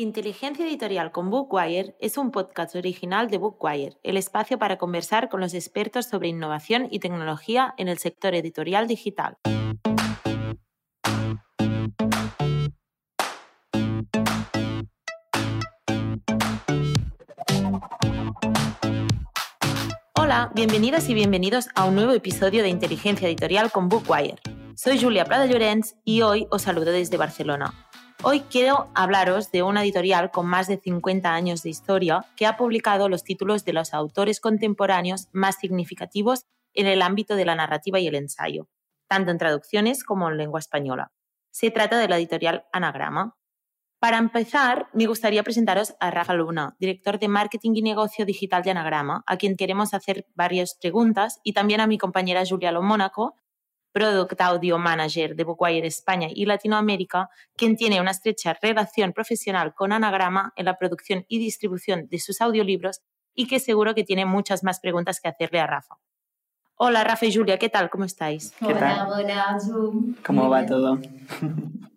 Inteligencia Editorial con Bookwire es un podcast original de Bookwire, el espacio para conversar con los expertos sobre innovación y tecnología en el sector editorial digital. Hola, bienvenidas y bienvenidos a un nuevo episodio de Inteligencia Editorial con Bookwire. Soy Julia Prada Llorens y hoy os saludo desde Barcelona. Hoy quiero hablaros de una editorial con más de 50 años de historia que ha publicado los títulos de los autores contemporáneos más significativos en el ámbito de la narrativa y el ensayo, tanto en traducciones como en lengua española. Se trata de la editorial Anagrama. Para empezar, me gustaría presentaros a Rafa Luna, director de Marketing y Negocio Digital de Anagrama, a quien queremos hacer varias preguntas, y también a mi compañera Julia Lomónaco, Product Audio Manager de Bookwire España y Latinoamérica, quien tiene una estrecha relación profesional con Anagrama en la producción y distribución de sus audiolibros y que seguro que tiene muchas más preguntas que hacerle a Rafa. Hola Rafa y Julia, ¿qué tal? ¿Cómo estáis? hola, hola, ¿Cómo va todo?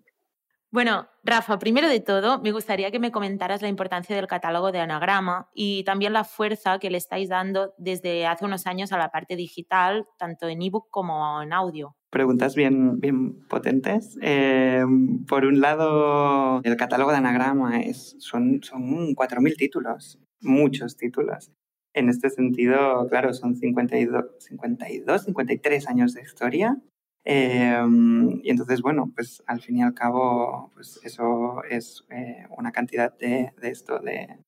Bueno, Rafa, primero de todo, me gustaría que me comentaras la importancia del catálogo de Anagrama y también la fuerza que le estáis dando desde hace unos años a la parte digital, tanto en ebook como en audio. Preguntas bien, bien potentes. Eh, por un lado, el catálogo de Anagrama es, son, son 4.000 títulos, muchos títulos. En este sentido, claro, son 52, 52 53 años de historia Em, y entonces, bueno, pues al fin y al cabo, pues eso es eh, una cantidad de, de esto, de,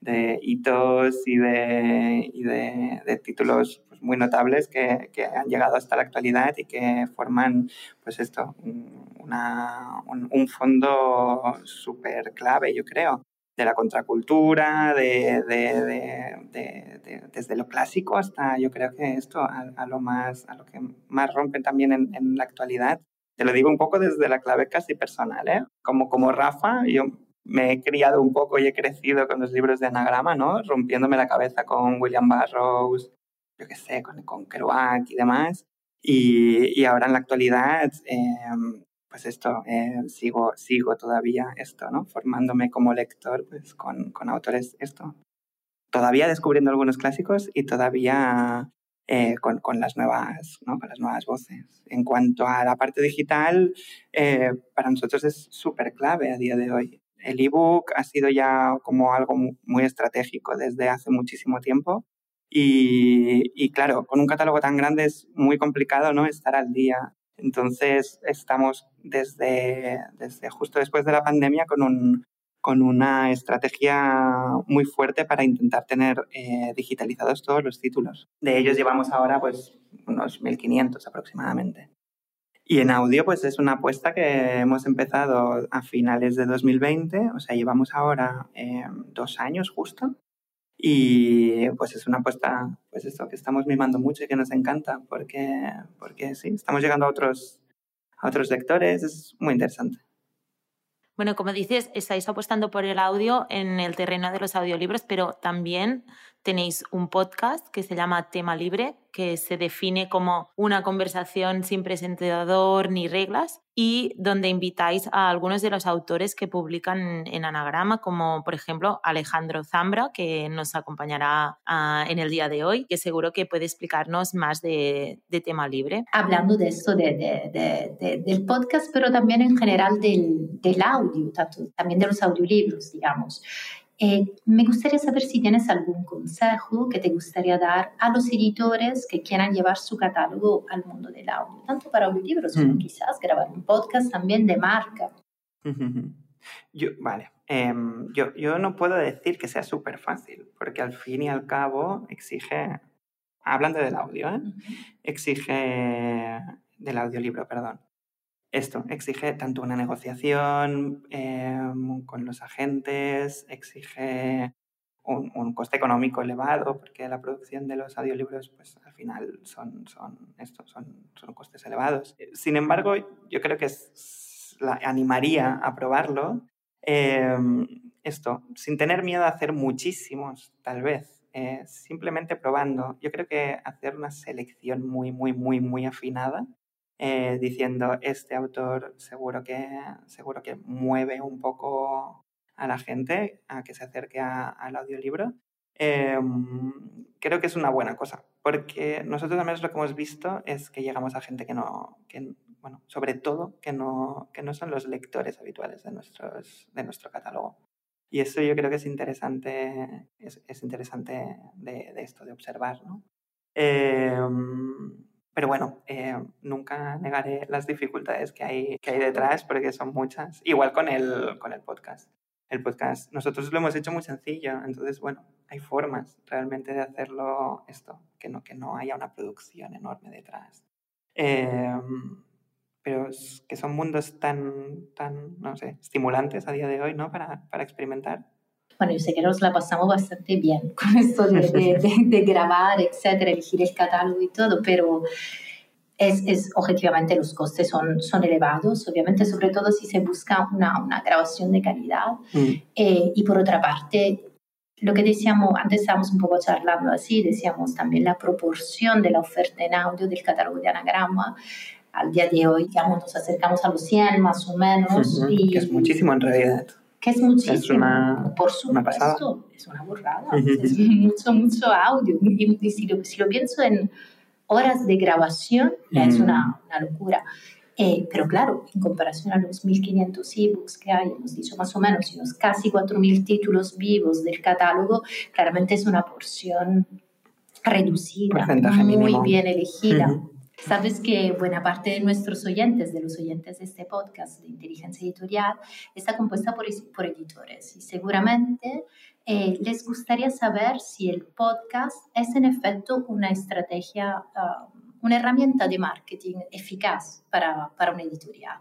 de, hitos y de, y de, de títulos pues, muy notables que, que, han llegado hasta la actualidad y que forman, pues esto, un, un fondo súper clave, yo creo de la contracultura, de, de, desde lo clásico hasta yo creo que esto a, lo más a lo que más rompen también en, la actualidad. Te lo digo un poco desde la clave casi personal, ¿eh? Como como Rafa, yo me he criado un poco y he crecido con los libros de anagrama, ¿no? Rompiéndome la cabeza con William Burroughs, yo qué sé, con, con Kerouac y demás. Y, ahora en la actualidad eh, pues esto, eh, sigo, sigo todavía esto, ¿no? Formándome como lector, pues con, con autores esto. Todavía descubriendo algunos clásicos y todavía eh, con, con, las nuevas, ¿no? con las nuevas voces. En cuanto a la parte digital, eh, para nosotros es súper clave a día de hoy. El ebook ha sido ya como algo muy estratégico desde hace muchísimo tiempo y, y, claro, con un catálogo tan grande es muy complicado ¿no? estar al día entonces, estamos desde, justo después de la pandemia con una estrategia muy fuerte para intentar tener eh, digitalizados todos los títulos. De ellos llevamos ahora pues unos 1.500 aproximadamente. Y en audio, pues es una apuesta que hemos empezado a finales de 2020, o sea, llevamos ahora eh, dos años justo, y pues es una apuesta, pues esto, que estamos mimando mucho y que nos encanta, porque, porque sí, estamos llegando a otros, a otros lectores, es muy interesante. Bueno, como dices, estáis apostando por el audio en el terreno de los audiolibros, pero también tenéis un podcast que se llama Tema Libre, que se define como una conversación sin presentador ni reglas y donde invitáis a algunos de los autores que publican en Anagrama, como por ejemplo Alejandro Zambra, que nos acompañará uh, en el día de hoy, que seguro que puede explicarnos más de, de tema libre. Hablando de esto de, de, de, del podcast, pero también en general del, del audio, tanto, también de los audiolibros, digamos. Eh, me gustaría saber si tienes algún consejo que te gustaría dar a los editores que quieran llevar su catálogo al mundo del audio, tanto para audiolibros como mm. quizás grabar un podcast también de marca. Yo, vale, eh, yo, yo no puedo decir que sea súper fácil, porque al fin y al cabo exige, hablando del audio, ¿eh? exige del audiolibro, perdón, esto exige tanto una negociación eh, con los agentes, exige un, coste económico elevado, porque la producción de los audiolibros, pues al final son, son, son, son costes elevados. Sin embargo, yo creo que la, animaría a probarlo. Eh, esto, sin tener miedo a hacer muchísimos, tal vez, eh, simplemente probando. Yo creo que hacer una selección muy, muy, muy, muy afinada eh, diciendo este autor seguro que, seguro que mueve un poco a la gente a que se acerque al audiolibro, em, creo que es una buena cosa, porque nosotros al menos lo que hemos visto es que llegamos a gente que no, que, bueno, sobre todo que no, que no son los lectores habituales de, nuestros, de nuestro catálogo. Y eso yo creo que es interesante, es, es interesante de, de, esto, de observar, ¿no? Em, pero bueno, eh, nunca negaré las dificultades que hay, que hay detrás porque son muchas. Igual con el, con el podcast. El podcast, nosotros lo hemos hecho muy sencillo, entonces, bueno, hay formas realmente de hacerlo esto, que no, que no haya una producción enorme detrás. Eh, pero es que son mundos tan, tan, no sé, estimulantes a día de hoy, ¿no? Para, para experimentar. Bueno, yo sé que nos la pasamos bastante bien con esto de, de, de, grabar, etcétera, elegir el catálogo y todo, pero es, es, objetivamente los costes son, son elevados, obviamente, sobre todo si se busca una, una grabación de calidad. Mm. Eh, y por otra parte, lo que decíamos, antes estábamos un poco charlando así, decíamos también la proporción de la oferta en audio del catálogo de anagrama al día de hoy, digamos, nos acercamos a los 100 más o menos. y, que es muchísimo en realidad. Que es muchísimo. Es una, Por supuesto, una pasada. es una burrada. Es mucho, mucho audio. Y, y si, lo, si, lo, pienso en horas de grabación, es una, una locura. Eh, pero claro, en comparación a los 1.500 ebooks que hay, hemos dicho más o menos, y los casi 4.000 títulos vivos del catálogo, claramente es una porción reducida, muy mínimo. bien elegida. Uh -huh. Sabes que buena parte de nuestros oyentes, de los oyentes de este podcast de inteligencia editorial, está compuesta por, por editores y seguramente eh, les gustaría saber si el podcast es en efecto una estrategia, uh, una herramienta de marketing eficaz para, para una editorial.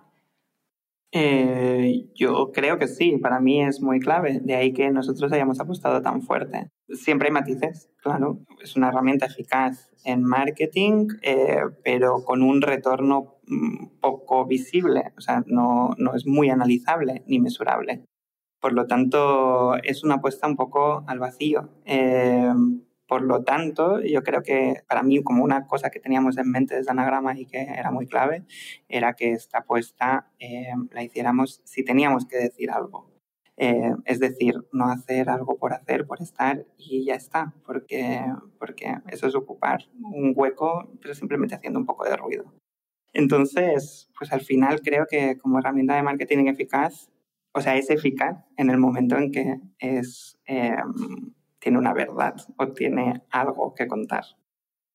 Eh, yo creo que sí, para mí es muy clave, de ahí que nosotros hayamos apostado tan fuerte. Siempre hay matices, claro, es una herramienta eficaz en marketing, eh, pero con un retorno poco visible, o sea, no, no es muy analizable ni mesurable. Por lo tanto, es una apuesta un poco al vacío. Eh, por lo tanto, yo creo que para mí como una cosa que teníamos en mente desde Anagrama y que era muy clave, era que esta apuesta eh, la hiciéramos si teníamos que decir algo. Eh, es decir, no hacer algo por hacer, por estar y ya está, porque, porque eso es ocupar un hueco, pero simplemente haciendo un poco de ruido. Entonces, pues al final creo que como herramienta de marketing eficaz, o sea, es eficaz en el momento en que es... Eh, tiene una verdad o tiene algo que contar.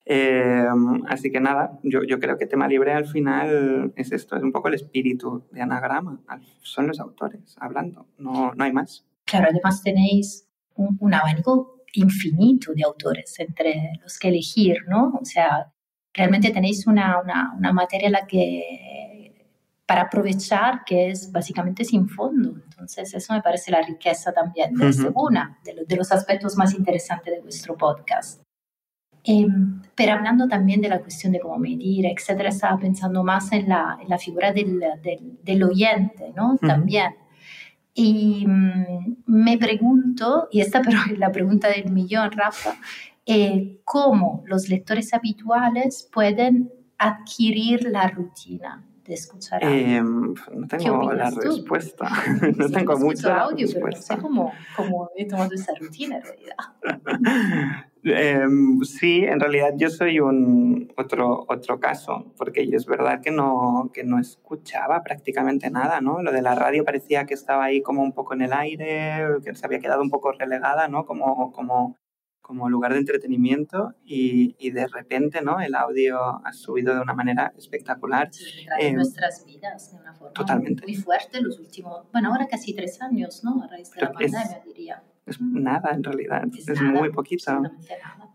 Eh, así que nada, yo, yo, creo que tema libre al final es esto, es un poco el espíritu de anagrama. Son los autores hablando, no, no hay más. Claro, además tenéis un, un, abanico infinito de autores entre los que elegir, ¿no? O sea, realmente tenéis una, una, una materia la que para aprovechar que es básicamente sin fondo. Entonces, eso me parece la riqueza también de uh -huh. una de, lo, de, los aspectos más interesantes de vuestro podcast. Eh, pero hablando también de la cuestión de cómo medir, etcétera, estaba pensando más en la, en la figura del, del, del, oyente, ¿no? Uh -huh. También. Y um, me pregunto, y esta pero es la pregunta del millón, Rafa, eh, cómo los lectores habituales pueden adquirir la rutina de escuchar audio. Eh, no tengo la tú? respuesta. no sí, tengo mucha audio, respuesta. pero no sé cómo, cómo he tomado esa rutina en realidad. eh, sí, en realidad yo soy un otro, otro caso, porque yo es verdad que no, que no escuchaba prácticamente nada, ¿no? Lo de la radio parecía que estaba ahí como un poco en el aire, que se había quedado un poco relegada, ¿no? Como, como como lugar de entretenimiento y, y, de repente ¿no? el audio ha subido de una manera espectacular. Sí, eh, nuestras vidas de una forma totalmente. muy fuerte los últimos, bueno, ahora casi tres años, ¿no? A raíz de la pandemia, es, diría. Es nada en realidad, es, es nada, muy poquito. Nada.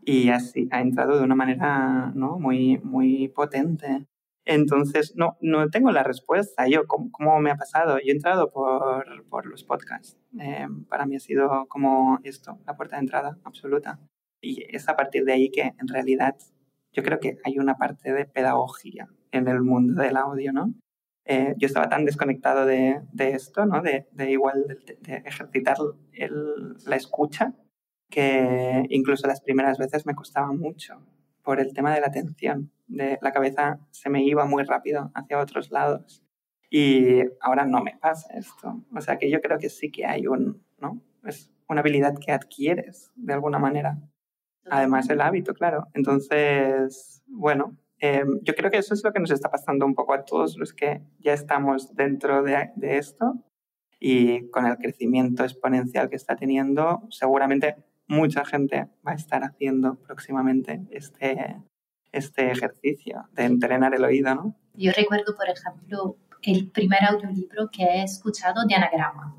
Y así ha entrado de una manera ¿no? muy, muy potente. Entonces, no, no tengo la respuesta. Yo, ¿cómo, cómo me ha pasado? Yo he entrado por, por los podcasts. Eh, para mí ha sido como esto, la puerta de entrada absoluta. Y es a partir de ahí que, en realidad, yo creo que hay una parte de pedagogía en el mundo del audio, ¿no? Eh, yo estaba tan desconectado de, de esto, ¿no? De, de igual, de, ejercitar la escucha, que incluso las primeras veces me costaba mucho por el tema de la atención. De la cabeza se me iba muy rápido hacia otros lados. Y ahora no me pasa esto. O sea que yo creo que sí que hay un, ¿no? Es una habilidad que adquieres de alguna manera. Además el hábito, claro. Entonces, bueno, em, yo creo que eso es lo que nos está pasando un poco a todos los que ya estamos dentro de, de esto y con el crecimiento exponencial que está teniendo, seguramente mucha gente va a estar haciendo próximamente este, este ejercicio de entrenar el oído, ¿no? Yo recuerdo, por ejemplo, el primer audiolibro que he escuchado de anagrama,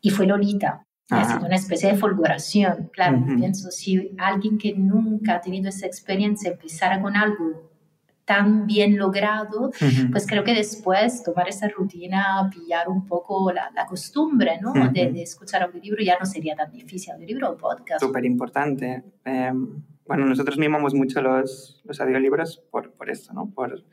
y fue Lolita. Ha sido una especie de folgoración. Claro, pienso, si alguien que nunca ha tenido esa experiencia empezara con algo tan bien logrado, pues creo que después tomar esa rutina, pillar un poco la, la costumbre ¿no? de, de, escuchar audiolibro ya no sería tan difícil, audiolibro o podcast. Súper importante. Em, bueno, nosotros mimamos mucho los, los audiolibros por, por esto, ¿no? Por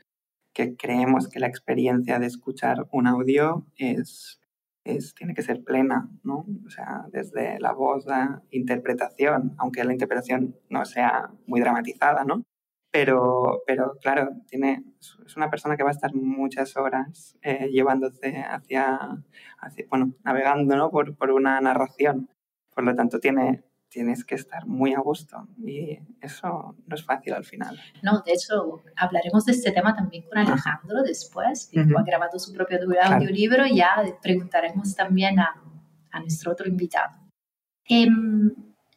que creemos que la experiencia de escuchar un audio es, es, tiene que ser plena, ¿no? O sea, desde la voz, la interpretación, aunque la interpretación no sea muy dramatizada, ¿no? Pero, pero claro, tiene, es una persona que va a estar muchas horas eh, llevándose hacia, hacia, bueno, navegando ¿no? por, por una narración. Por lo tanto, tiene, tienes que estar muy a gusto y eso no es fácil al final. No, de hecho, hablaremos de este tema también con Alejandro después, que ha grabado su propio audiolibro y ya preguntaremos también a, a nuestro otro invitado. Eh,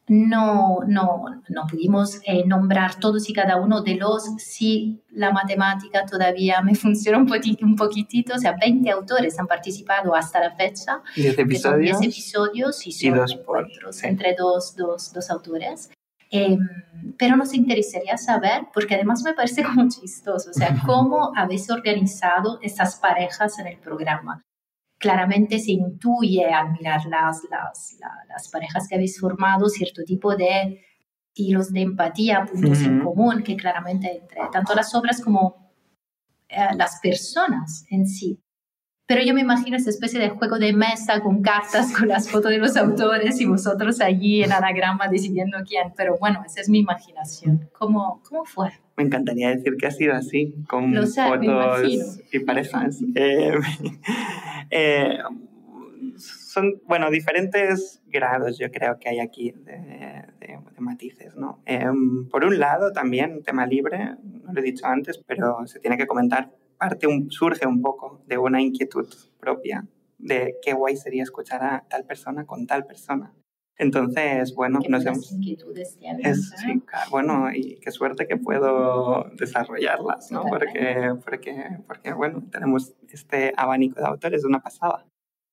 no, no, no pudimos eh, nombrar todos y cada uno de los, si la matemática todavía me funciona un, poquitito, un poquitito, o sea, 20 autores han participado hasta la fecha. 10 episodios. 10 episodios y son dos encuentros entre dos, dos, dos autores. Eh, pero nos interesaría saber, porque además me parece como chistoso, o sea, cómo habéis organizado estas parejas en el programa claramente se intuye al mirar las, las, las, parejas que habéis formado cierto tipo de hilos de empatía, puntos en común, que claramente entre tanto las obras como eh, las personas en sí. Pero yo me imagino esa especie de juego de mesa con cartas, con las fotos de los autores y vosotros allí en anagrama decidiendo quién. Pero bueno, esa es mi imaginación. ¿Cómo, cómo fue? Me encantaría decir que ha sido así, con fotos y parejas. Eh, eh, son, bueno, diferentes grados yo creo que hay aquí de, matices, ¿no? Eh, por un lado, también, tema libre, no lo he dicho antes, pero se tiene que comentar, parte un, surge un poco de una inquietud propia de qué guay sería escuchar a tal persona con tal persona. Entonces, bueno, nos hemos... inquietudes es, sí, bueno, y qué suerte que puedo desarrollarlas, ¿no? Porque, porque, porque, bueno, tenemos este abanico de autores, una pasada.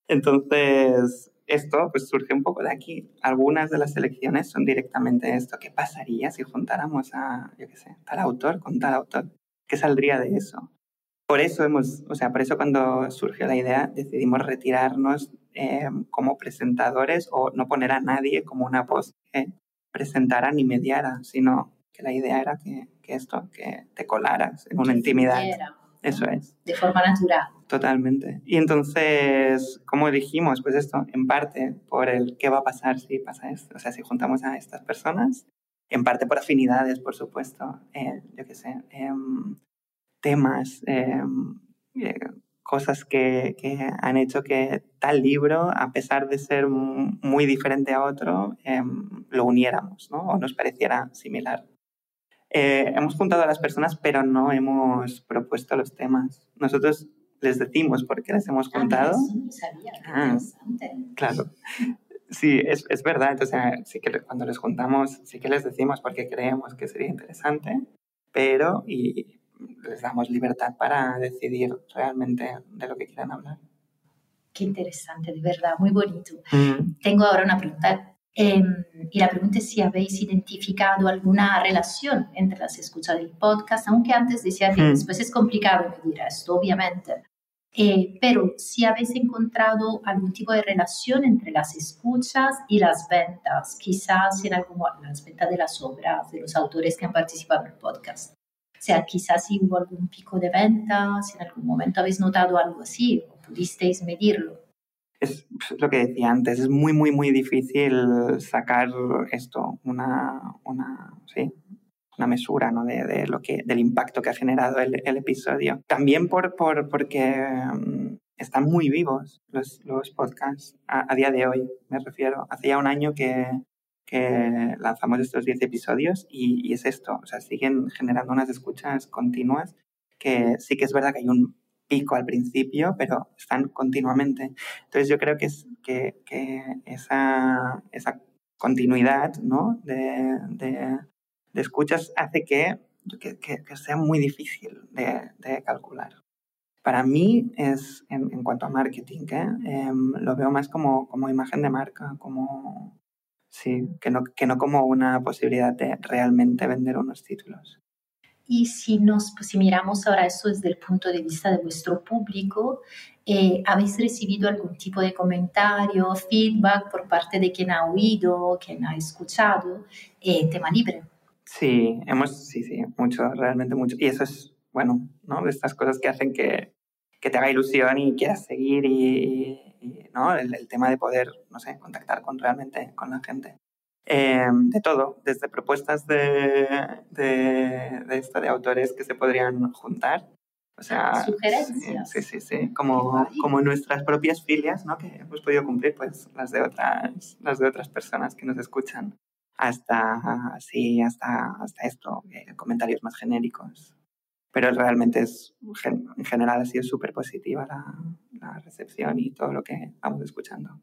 Entonces, esto pues surge un poco de aquí. Algunas de las selecciones son directamente esto. ¿Qué pasaría si juntáramos a, yo qué sé, tal autor con tal autor? ¿Qué saldría de eso? Por eso hemos, o sea, por eso cuando surgió la idea decidimos retirarnos eh, como presentadores o no poner a nadie como una voz que presentara ni mediara, sino que la idea era que, que esto, que te colaras en una intimidad. Eso es. De forma natural. Totalmente. Y entonces, ¿cómo dijimos? Pues esto, en parte por el qué va a pasar si pasa esto, o sea, si juntamos a estas personas, en parte por afinidades, por supuesto, eh, yo qué sé, em, temas, em, eh, cosas que, han hecho que tal libro, a pesar de ser muy diferente a otro, em, lo uniéramos ¿no? o nos pareciera similar. Eh, hemos juntado a las personas, pero no hemos propuesto los temas. Nosotros les decimos por qué les hemos ah, juntado. Ah, claro. Sí, es, es verdad. Entonces, sí que cuando les juntamos, sí que les decimos por qué creemos que sería interesante, pero y les damos libertad para decidir realmente de lo que quieran hablar. Qué interesante, de verdad, muy bonito. Mm. Tengo ahora una pregunta em, y la pregunta es si habéis identificado alguna relación entre las escuchas del podcast, aunque antes decía que mm. después es complicado medir esto, obviamente. Eh, pero si habéis encontrado algún tipo de relación entre las escuchas y las ventas, quizás en algún las ventas de las obras de los autores que han participado en el podcast sea, quizás si hubo algún pico de venta, si en algún momento habéis notado algo así o pudisteis medirlo. Es lo que decía antes, es muy, muy, muy difícil sacar esto, una, una, sí, una mesura ¿no? de, lo que, del impacto que ha generado el, episodio. También por, por, porque mm, están muy vivos los, los podcasts a, día de hoy, me refiero. Hace ya un año que, que lanzamos estos 10 episodios y, y, es esto, o sea, siguen generando unas escuchas continuas que sí que es verdad que hay un pico al principio, pero están continuamente. Entonces yo creo que, es, que, que esa, esa continuidad ¿no? de, de, de escuchas hace que, que, que, sea muy difícil de, de calcular. Para mí es, en, en cuanto a marketing, ¿eh? Em, lo veo más como, como imagen de marca, como, sí, que no, que no como una posibilidad de realmente vender unos títulos. Y si, nos, pues, si miramos ahora eso desde el punto de vista de vuestro público, eh, ¿habéis recibido algún tipo de comentario, feedback por parte de quien ha oído, quien ha escuchado eh, tema libre? Sí, hemos, sí, sí, mucho, realmente mucho. Y eso es, bueno, ¿no? De estas cosas que hacen que, que te haga ilusión y quieras seguir y, ¿no? El, el, tema de poder, no sé, contactar con realmente con la gente. Eh, de todo, desde propuestas de, de, de, esto, de autores que se podrían juntar. O sea, sugerencias. Sí, sí, sí, como, como nuestras propias filias, ¿no? Que hemos podido cumplir, pues las de otras, las de otras personas que nos escuchan. Hasta, sí, hasta, hasta esto, eh, comentarios más genéricos. Pero realmente es, en general ha sido súper positiva la, la recepción y todo lo que vamos escuchando.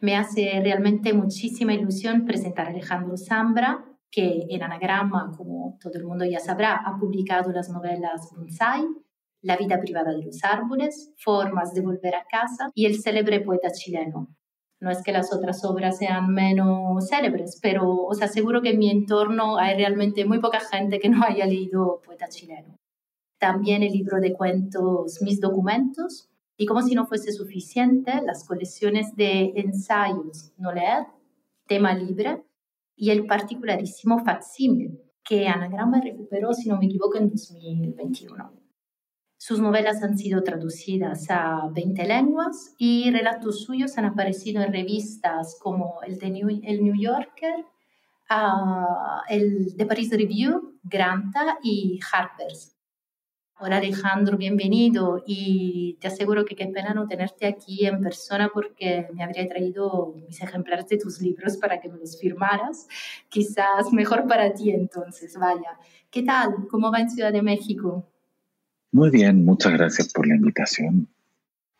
Me hace realmente muchísima ilusión presentar a Alejandro Zambra, que en Anagrama, como todo el mundo ya sabrá, ha publicado las novelas Bonsai, La vida privada de los árboles, Formas de volver a casa y El célebre poeta chileno. No es que las otras obras sean menos célebres, pero os aseguro que en mi entorno hay realmente muy poca gente que no haya leído Poeta chileno. También el libro de cuentos Mis documentos, y como si no fuese suficiente, las colecciones de ensayos No leer, Tema libre y el particularísimo facsímil que Anagrama recuperó, si no me equivoco, en 2021. Sus novelas han sido traducidas a 20 lenguas y relatos suyos han aparecido en revistas como el, de New, el New Yorker, uh, el de Paris Review, Granta y Harper's. Hola Alejandro, bienvenido y te aseguro que qué pena no tenerte aquí en persona porque me habría traído mis ejemplares de tus libros para que me los firmaras. Quizás mejor para ti entonces, vaya. ¿Qué tal? ¿Cómo va en Ciudad de México? Muy bien, muchas gracias por la invitación.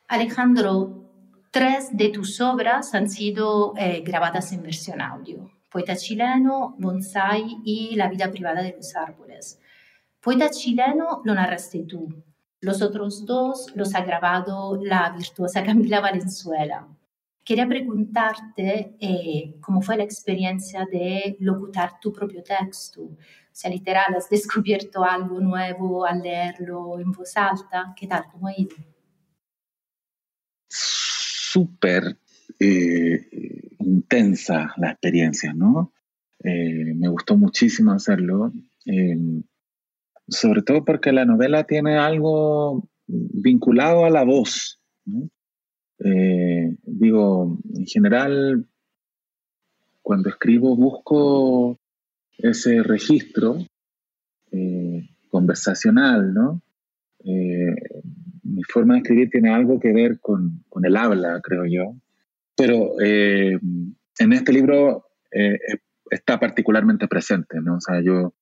Alejandro, tres de tus obras han sido eh, grabadas en versión audio. Poeta chileno, Bonsai y La vida privada de los árboles. Poeta chileno lo narraste tú. Los otros dos los ha grabado la virtuosa Camila Valenzuela. Quería preguntarte eh, cómo fue la experiencia de locutar tu propio texto. Sea, literal, ¿has descubierto algo nuevo al leerlo en voz alta? ¿Qué tal? ¿Cómo ha ido? Súper eh, intensa la experiencia, ¿no? Eh, me gustó muchísimo hacerlo sobre todo porque la novela tiene algo vinculado a la voz. Eh, digo, en general, cuando escribo busco ese registro eh, conversacional, ¿no? Eh, mi forma de escribir tiene algo que ver con, con el habla, creo yo. Pero en este libro está particularmente presente, ¿no? O sea, yo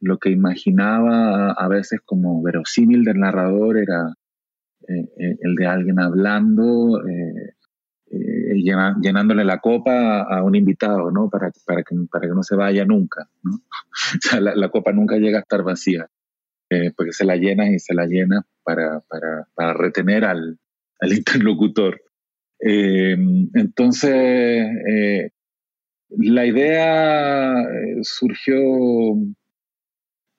lo que imaginaba a veces como verosímil del narrador era eh, eh, el de alguien hablando, eh, llenándole la copa a un invitado, ¿no? Para, para, que, para que no se vaya nunca, ¿no? o sea, la, copa nunca llega a estar vacía, porque se la llena y se la llena para, para, retener al, al interlocutor. entonces, la idea surgió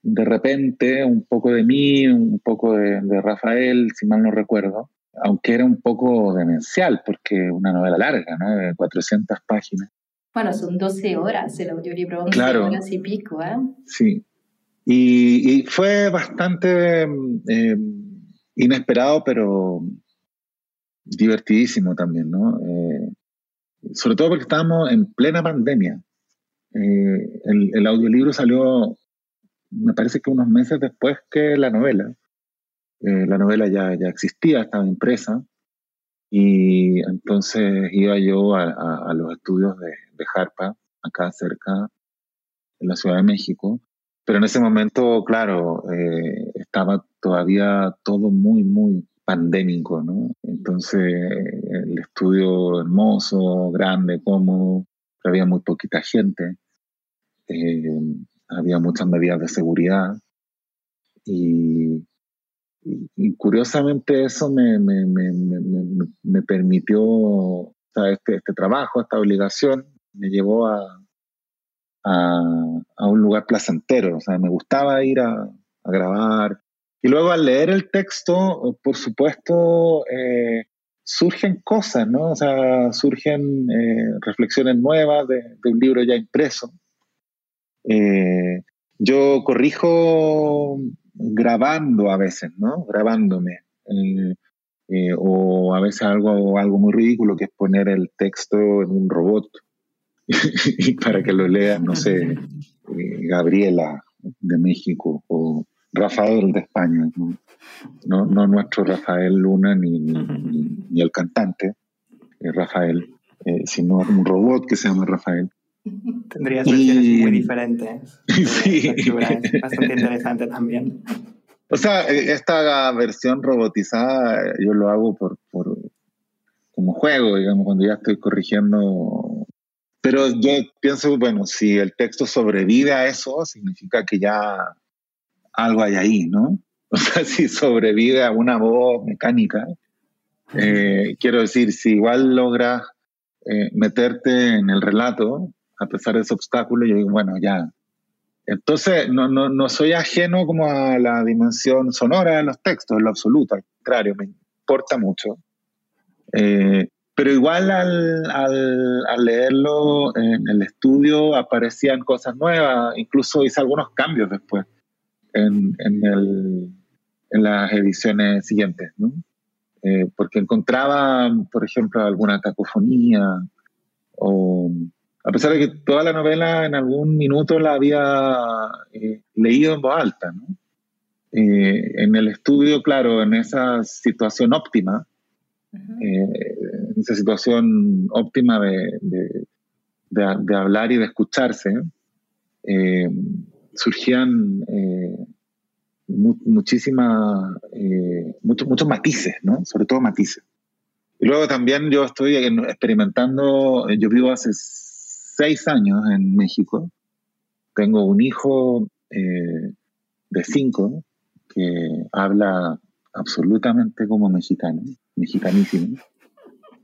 de repente un poco de mí, un poco de, Rafael, si mal no recuerdo, aunque era un poco demencial, porque una novela larga, ¿no? De 400 páginas. Bueno, son 12 horas el audiolibro, 11 claro. horas y pico, ¿eh? Sí. Y, fue bastante eh, inesperado, pero divertidísimo también, ¿no? Eh, sobre todo porque estábamos en plena pandemia. Eh, el, el audiolibro salió me parece que unos meses después que la novela. Eh, la novela ya, ya existía, estaba impresa, y entonces iba yo a, los estudios de, de, Harpa, acá cerca, en la Ciudad de México, pero en ese momento, claro, eh, estaba todavía todo muy, muy pandémico, ¿no? Entonces, el estudio hermoso, grande, cómodo, había muy poquita gente, eh, había muchas medidas de seguridad y, curiosamente eso me, permitió, o sea, este, este trabajo, esta obligación, me llevó a, a, un lugar placentero, o sea, me gustaba ir a, grabar. Y luego al leer el texto, por supuesto, eh, surgen cosas, ¿no? O sea, surgen eh, reflexiones nuevas de, un libro ya impreso. Eh, yo corrijo grabando a veces, ¿no? Grabándome. o a veces algo, algo muy ridículo que es poner el texto en un robot y para que lo lean, no sé, eh, Gabriela de México o Rafael de España, no, no, nuestro Rafael Luna ni, ni, el cantante eh, Rafael, eh, sino un robot que se llama Rafael. Tendrías versiones muy diferentes. Sí. Bastante interesante también. O sea, esta versión robotizada yo lo hago por, por como juego, digamos, cuando ya estoy corrigiendo pero yo pienso, bueno, si el texto sobrevive a eso, significa que ya algo hay ahí, ¿no? O sea, si sobrevive a una voz mecánica, eh, quiero decir, si igual logras eh, meterte en el relato, a pesar de ese obstáculo, yo digo, bueno, ya. Entonces, no, no, no soy ajeno como a la dimensión sonora de los textos, en lo absoluto, al contrario, me importa mucho. Eh, pero igual al, al, leerlo en el estudio aparecían cosas nuevas, incluso hice algunos cambios después en, en, el, en las ediciones siguientes, ¿no? Eh, porque encontraba, por ejemplo, alguna cacofonía, o a pesar de que toda la novela en algún minuto la había eh, leído en voz alta, ¿no? Eh, en el estudio, claro, en esa situación óptima, eh, esa situación óptima de, de, hablar y de escucharse, eh, surgían eh, muchísimas, muchos, muchos matices, ¿no? Sobre todo matices. Y luego también yo estoy experimentando, yo vivo hace seis años en México, tengo un hijo de cinco que habla absolutamente como mexicano mexicanísimo.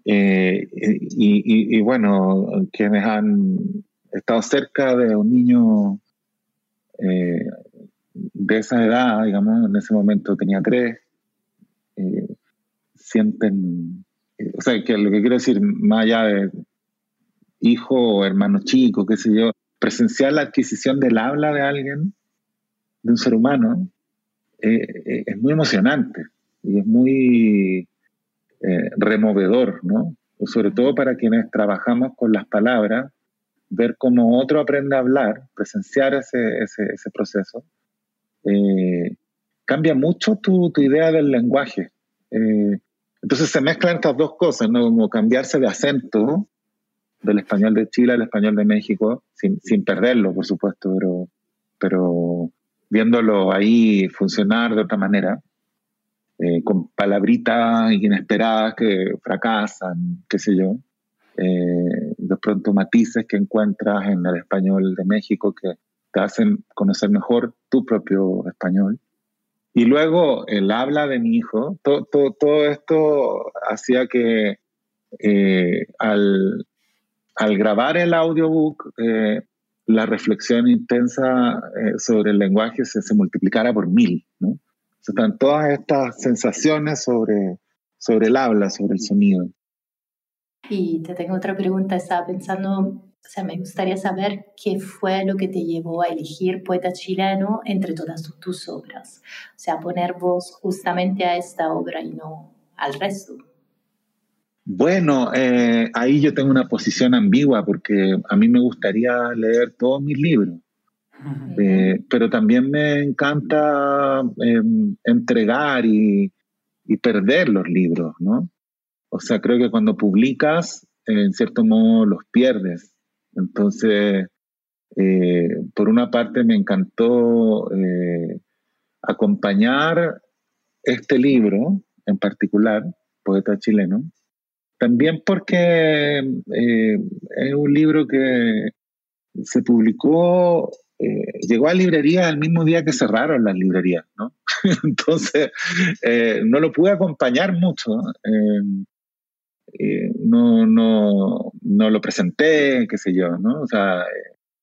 Eh, y, bueno, quienes han estado cerca de un niño eh, de esa edad, digamos, en ese momento tenía tres, eh, sienten, o sea, que lo que quiero decir, más allá de hijo hermano chico, qué sé yo, presenciar la adquisición del habla de alguien, de un ser humano, es muy emocionante y es muy eh, removedor, ¿no? Sobre todo para quienes trabajamos con las palabras, ver cómo otro aprende a hablar, presenciar ese, ese, proceso, eh, cambia mucho tu, tu, idea del lenguaje. Eh, entonces se mezclan estas dos cosas, ¿no? Como cambiarse de acento del español de Chile al español de México, sin, sin perderlo, por supuesto, pero, pero viéndolo ahí funcionar de otra manera. Eh, con palabritas inesperadas que fracasan, qué sé yo. Eh, de pronto matices que encuentras en el español de México que te hacen conocer mejor tu propio español. Y luego el habla de mi hijo, todo esto hacía que eh, al, al, grabar el audiobook, la reflexión intensa sobre el lenguaje se, se multiplicara por mil, ¿no? están todas estas sensaciones sobre, sobre el habla, sobre el sonido. Y te tengo otra pregunta, estaba pensando, o sea, me gustaría saber qué fue lo que te llevó a elegir poeta chileno entre todas tus obras, o sea, poner voz justamente a esta obra y no al resto. Bueno, eh, ahí yo tengo una posición ambigua porque a mí me gustaría leer todos mis libros. Eh, pero también me encanta em, entregar y, y, perder los libros, ¿no? O sea, creo que cuando publicas, en cierto modo los pierdes. Entonces, eh, por una parte me encantó acompañar este libro en particular, Poeta Chileno, también porque es un libro que se publicó eh, llegó a librería el mismo día que cerraron las librerías, ¿no? Entonces, eh, no lo pude acompañar mucho. Eh, no, no, no lo presenté, qué sé yo, ¿no? O sea,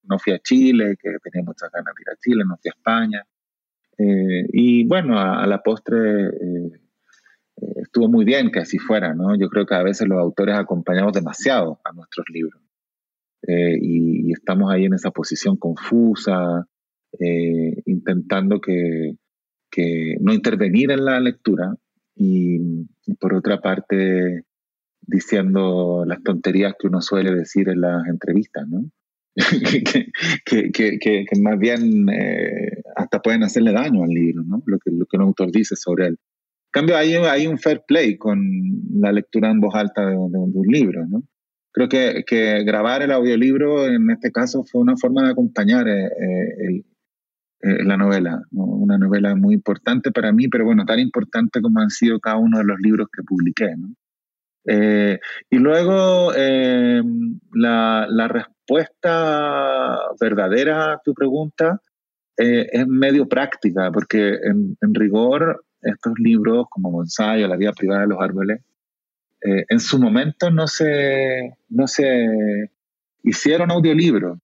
no fui a Chile, que tenía muchas ganas de ir a Chile, no fui a España. y bueno, a la postre estuvo muy bien que así fuera, ¿no? Yo creo que a veces los autores acompañamos demasiado a nuestros libros. Eh, y, estamos ahí en esa posición confusa, eh, intentando que, que, no intervenir en la lectura y, por otra parte diciendo las tonterías que uno suele decir en las entrevistas, ¿no? que, que, que, más bien eh, hasta pueden hacerle daño al libro, ¿no? Lo que, lo que un autor dice sobre él. Cambio, hay, hay un fair play con la lectura en voz alta de, de un libro, ¿no? creo que, que, grabar el audiolibro en este caso fue una forma de acompañar eh, eh, eh, la novela, una novela muy importante para mí, pero bueno, tan importante como han sido cada uno de los libros que publiqué. ¿no? y luego la, la, respuesta verdadera a tu pregunta es medio práctica, porque en, en rigor estos libros como Bonsai o La vida privada de los árboles eh, en su momento no se, no se hicieron audiolibros.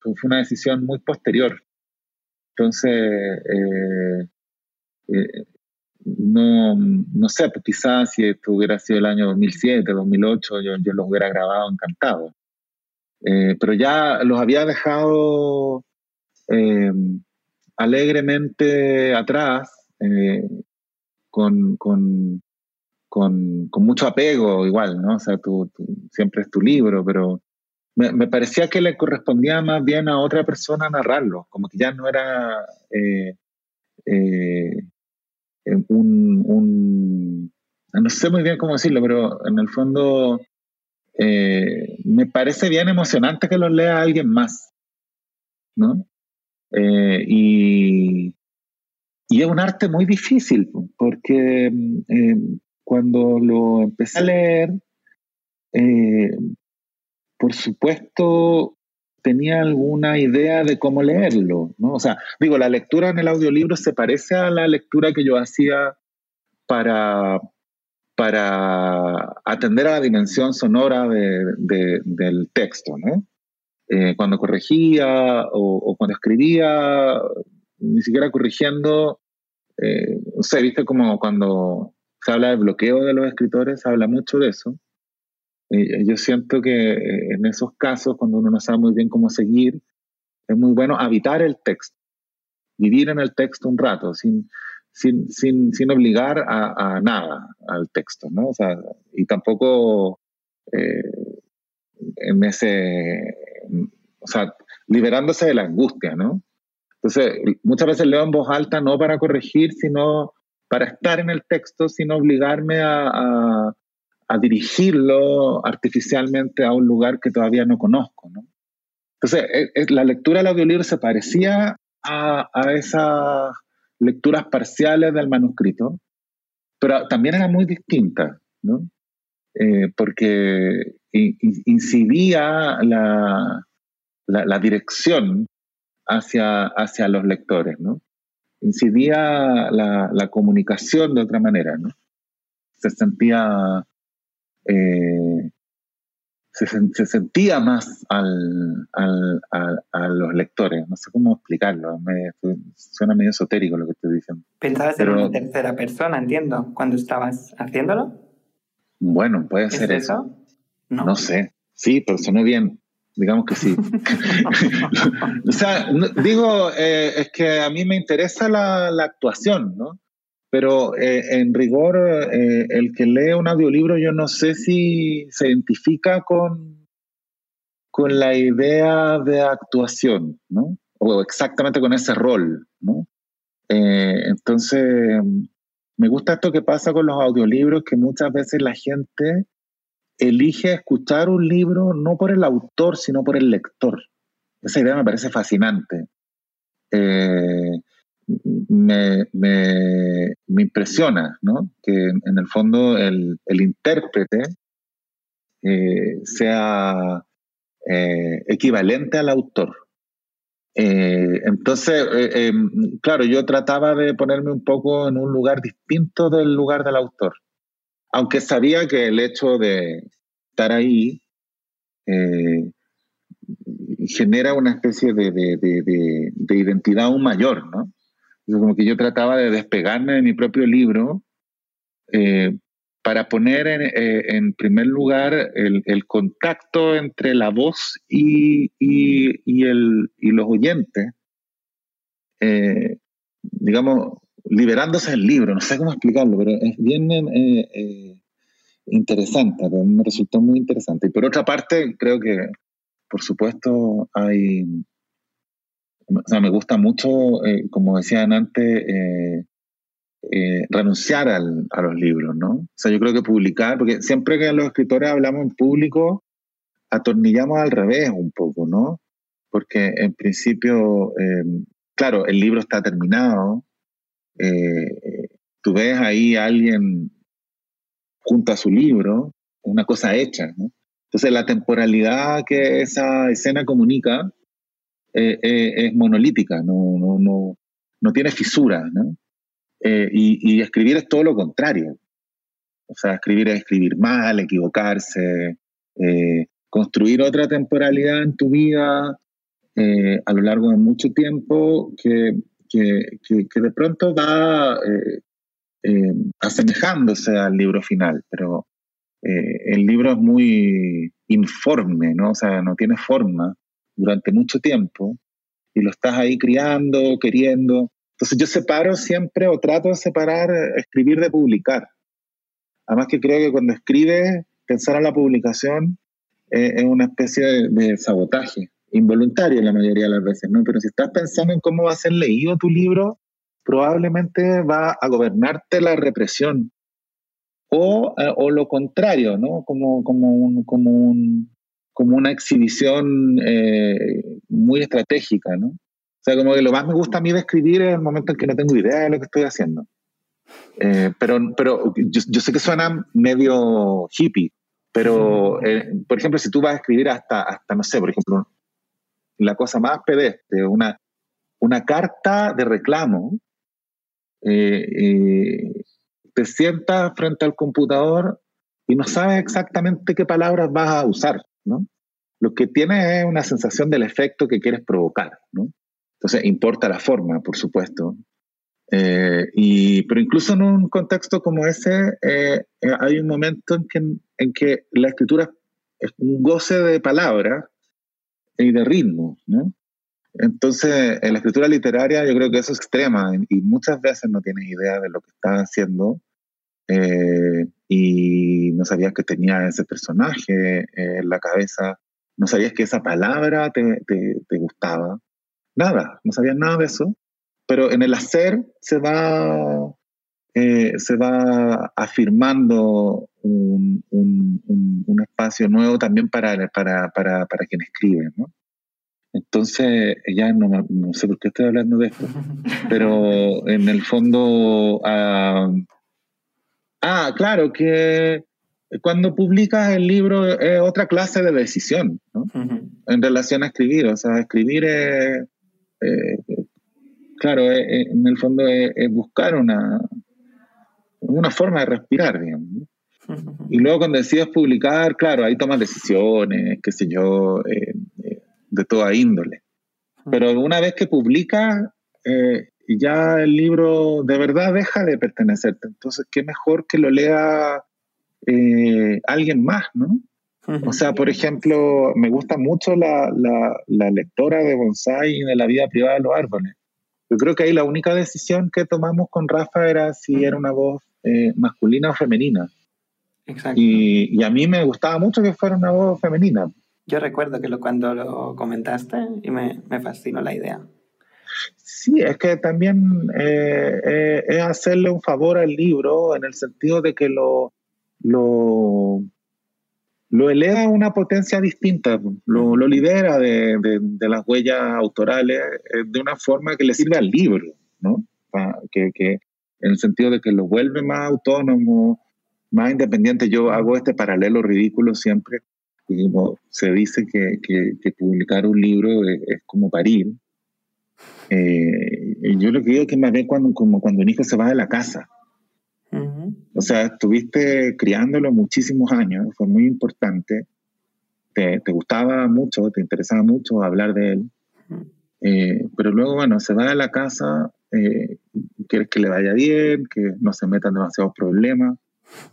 Fue una decisión muy posterior. Entonces, eh, eh, no, no sé, pues quizás si esto hubiera sido el año 2007, 2008, yo, yo los hubiera grabado encantado. pero ya los había dejado alegremente atrás con, con, con, con, mucho apego igual, ¿no? O sea, tú, siempre es tu libro, pero me, me, parecía que le correspondía más bien a otra persona narrarlo, como que ya no era eh, eh, un, un, no sé muy bien cómo decirlo, pero en el fondo eh, me parece bien emocionante que lo lea alguien más, ¿no? y, y es un arte muy difícil, porque cuando lo empecé a leer, eh, por supuesto, tenía alguna idea de cómo leerlo, ¿no? O sea, digo, la lectura en el audiolibro se parece a la lectura que yo hacía para, para atender a la dimensión sonora del texto, ¿no? Eh, cuando corregía o, cuando escribía, ni siquiera corrigiendo, eh, no sé, viste como cuando se habla del bloqueo de los escritores, se habla mucho de eso. Eh, yo siento que eh, en esos casos, cuando uno no sabe muy bien cómo seguir, es muy bueno habitar el texto, vivir en el texto un rato, sin, sin, sin, sin obligar a, nada al texto, ¿no? O sea, y tampoco eh, en ese, o sea, liberándose de la angustia, ¿no? Entonces, muchas veces leo en voz alta no para corregir, sino para estar en el texto sin obligarme a, dirigirlo artificialmente a un lugar que todavía no conozco. ¿no? Entonces, e, e, la lectura del audiolibro se parecía a, esas lecturas parciales del manuscrito, pero también era muy distinta, ¿no? Eh, porque incidía la, dirección hacia, hacia los lectores, ¿no? incidía la, la comunicación de otra manera, ¿no? Se sentía, eh, se, se, sentía más al, al, a los lectores, no sé cómo explicarlo, me, suena medio esotérico lo que estoy diciendo. ¿Pensabas en una tercera persona, entiendo, cuando estabas haciéndolo? Bueno, puede ser eso. No. no sé, sí, pero suena bien digamos que sí. o sea, digo, eh, es que a mí me interesa la, la actuación, ¿no? Pero eh, en rigor, eh, el que lee un audiolibro, yo no sé si se identifica con, con la idea de actuación, ¿no? o exactamente con ese rol, ¿no? Eh, entonces, me gusta esto que pasa con los audiolibros, que muchas veces la gente elige escuchar un libro no por el autor, sino por el lector. Esa idea me parece fascinante. Eh, me, impresiona ¿no? que en el fondo el, intérprete eh, sea eh, equivalente al autor. entonces, claro, yo trataba de ponerme un poco en un lugar distinto del lugar del autor aunque sabía que el hecho de estar ahí eh, genera una especie de, identidad aún mayor, ¿no? como que yo trataba de despegarme de mi propio libro eh, para poner en, eh, primer lugar el, contacto entre la voz y, el, y los oyentes, digamos, liberándose del libro, no sé cómo explicarlo, pero es bien eh, eh, interesante, me resultó muy interesante. Y por otra parte, creo que, por supuesto, hay, o sea, me gusta mucho, eh, como decían antes, renunciar al, a los libros, ¿no? O sea, yo creo que publicar, porque siempre que los escritores hablamos en público, atornillamos al revés un poco, ¿no? Porque en principio, claro, el libro está terminado, eh, tú ves ahí a alguien junto a su libro, una cosa hecha. ¿no? Entonces la temporalidad que esa escena comunica eh, eh, es monolítica, no, no, no, no tiene fisuras. ¿no? y, escribir es todo lo contrario. O sea, escribir es escribir mal, equivocarse, construir otra temporalidad en tu vida a lo largo de mucho tiempo que que, de pronto va eh, eh, asemejándose al libro final, pero eh, el libro es muy informe, ¿no? O sea, no tiene forma durante mucho tiempo y lo estás ahí criando, queriendo. Entonces yo separo siempre o trato de separar escribir de publicar. Además que creo que cuando escribes, pensar en la publicación es una especie de sabotaje involuntario la mayoría de las veces, ¿no? Pero si estás pensando en cómo va a ser leído tu libro, probablemente va a gobernarte la represión. O, eh, o lo contrario, ¿no? Como, como, un, como, un, como una exhibición eh, muy estratégica, ¿no? O sea, como que lo más me gusta a mí de escribir es el momento en que no tengo idea de lo que estoy haciendo. Eh, pero pero yo, yo, sé que suena medio hippie, pero, por ejemplo, si tú vas a escribir hasta, hasta, no sé, por ejemplo, la cosa más pedestre, una, una carta de reclamo, eh, eh, te sientas frente al computador y no sabes exactamente qué palabras vas a usar, ¿no? Lo que tienes es una sensación del efecto que quieres provocar, ¿no? Entonces, importa la forma, por supuesto. Eh, y, pero incluso en un contexto como ese, hay un momento en que, en que la escritura es un goce de palabras y de ritmo, ¿no? Entonces, en la escritura literaria yo creo que eso es extrema y muchas veces no tienes idea de lo que estás haciendo eh, y no sabías que tenía ese personaje eh, en la cabeza, no sabías que esa palabra te, te, gustaba, nada, no sabías nada de eso, pero en el hacer se va, eh, se va afirmando un, un, espacio nuevo también para, para, para, para quien escribe, ¿no? Entonces, ya no, no, sé por qué estoy hablando de esto, pero en el fondo, ah, ah, claro, que cuando publicas el libro es otra clase de decisión, ¿no? En relación a escribir, o sea, escribir es, eh, claro, en el fondo es, buscar una, una forma de respirar, digamos. Y luego cuando decides publicar, claro, ahí tomas decisiones, qué sé yo, eh, eh, de toda índole. Pero una vez que publicas, eh, ya el libro de verdad deja de pertenecerte. Entonces, qué mejor que lo lea alguien más, ¿no? O sea, por ejemplo, me gusta mucho la, la, lectora de Bonsai y de la vida privada de los árboles. Yo creo que ahí la única decisión que tomamos con Rafa era si era una voz masculina o femenina. Y, a mí me gustaba mucho que fuera una voz femenina. Yo recuerdo que lo, cuando lo comentaste y me, me fascinó la idea. Sí, es que también eh, eh, es hacerle un favor al libro en el sentido de que lo, lo, lo eleva a una potencia distinta, lo, lo libera de, de, las huellas autorales eh, de una forma que le sirve al libro, ¿no? Que, que, en el sentido de que lo vuelve más autónomo, más independiente. Yo hago este paralelo ridículo siempre. se dice que, que, publicar un libro es, como parir. Eh, yo lo que digo es que más bien cuando, como cuando un hijo se va de la casa. O sea, estuviste criándolo muchísimos años, fue muy importante, te, te gustaba mucho, te interesaba mucho hablar de él, eh, pero luego, bueno, se va de la casa, eh, quieres que le vaya bien, que no se metan demasiados problemas,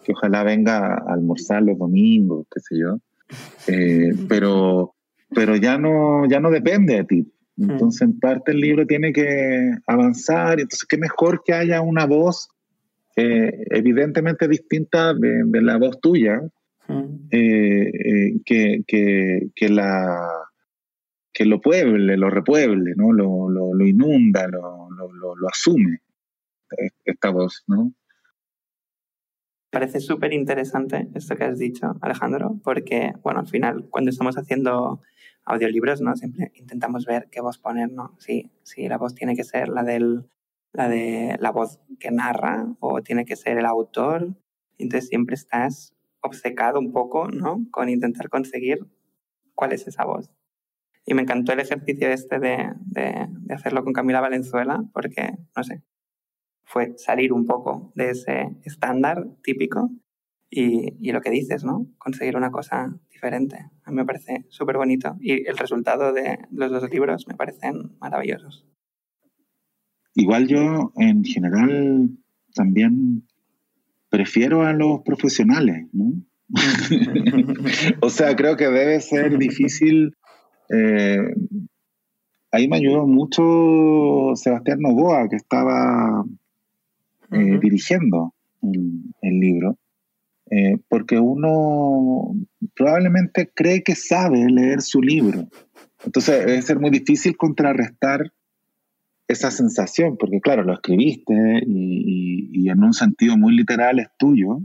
que ojalá venga a almorzar los domingos, qué sé yo, eh, pero, pero ya, no, ya no depende de ti. Entonces, en parte el libro tiene que avanzar, entonces qué mejor que haya una voz eh, evidentemente distinta de, la voz tuya, eh, eh, que, que, que, la, que lo pueble, lo repueble, ¿no? lo, lo, lo inunda, lo, lo, asume esta voz. ¿no? Parece súper interesante esto que has dicho, Alejandro, porque, bueno, al final, cuando estamos haciendo audiolibros, ¿no? Siempre intentamos ver qué voz poner, ¿no? Sí, sí, la voz tiene que ser la del la de la voz que narra o tiene que ser el autor. Entonces siempre estás obcecado un poco, ¿no? Con intentar conseguir cuál es esa voz. Y me encantó el ejercicio este de, de, de hacerlo con Camila Valenzuela porque, no sé, fue salir un poco de ese estándar típico y, y, lo que dices, ¿no? Conseguir una cosa diferente. A mí me parece súper bonito y el resultado de los dos libros me parecen maravillosos. Igual yo en general también prefiero a los profesionales, ¿no? o sea, creo que debe ser difícil. Eh, ahí me ayudó mucho Sebastián Novoa, que estaba eh, dirigiendo el, libro, eh, porque uno probablemente cree que sabe leer su libro. Entonces, debe ser muy difícil contrarrestar esa sensación, porque claro, lo escribiste y, en un sentido muy literal es tuyo,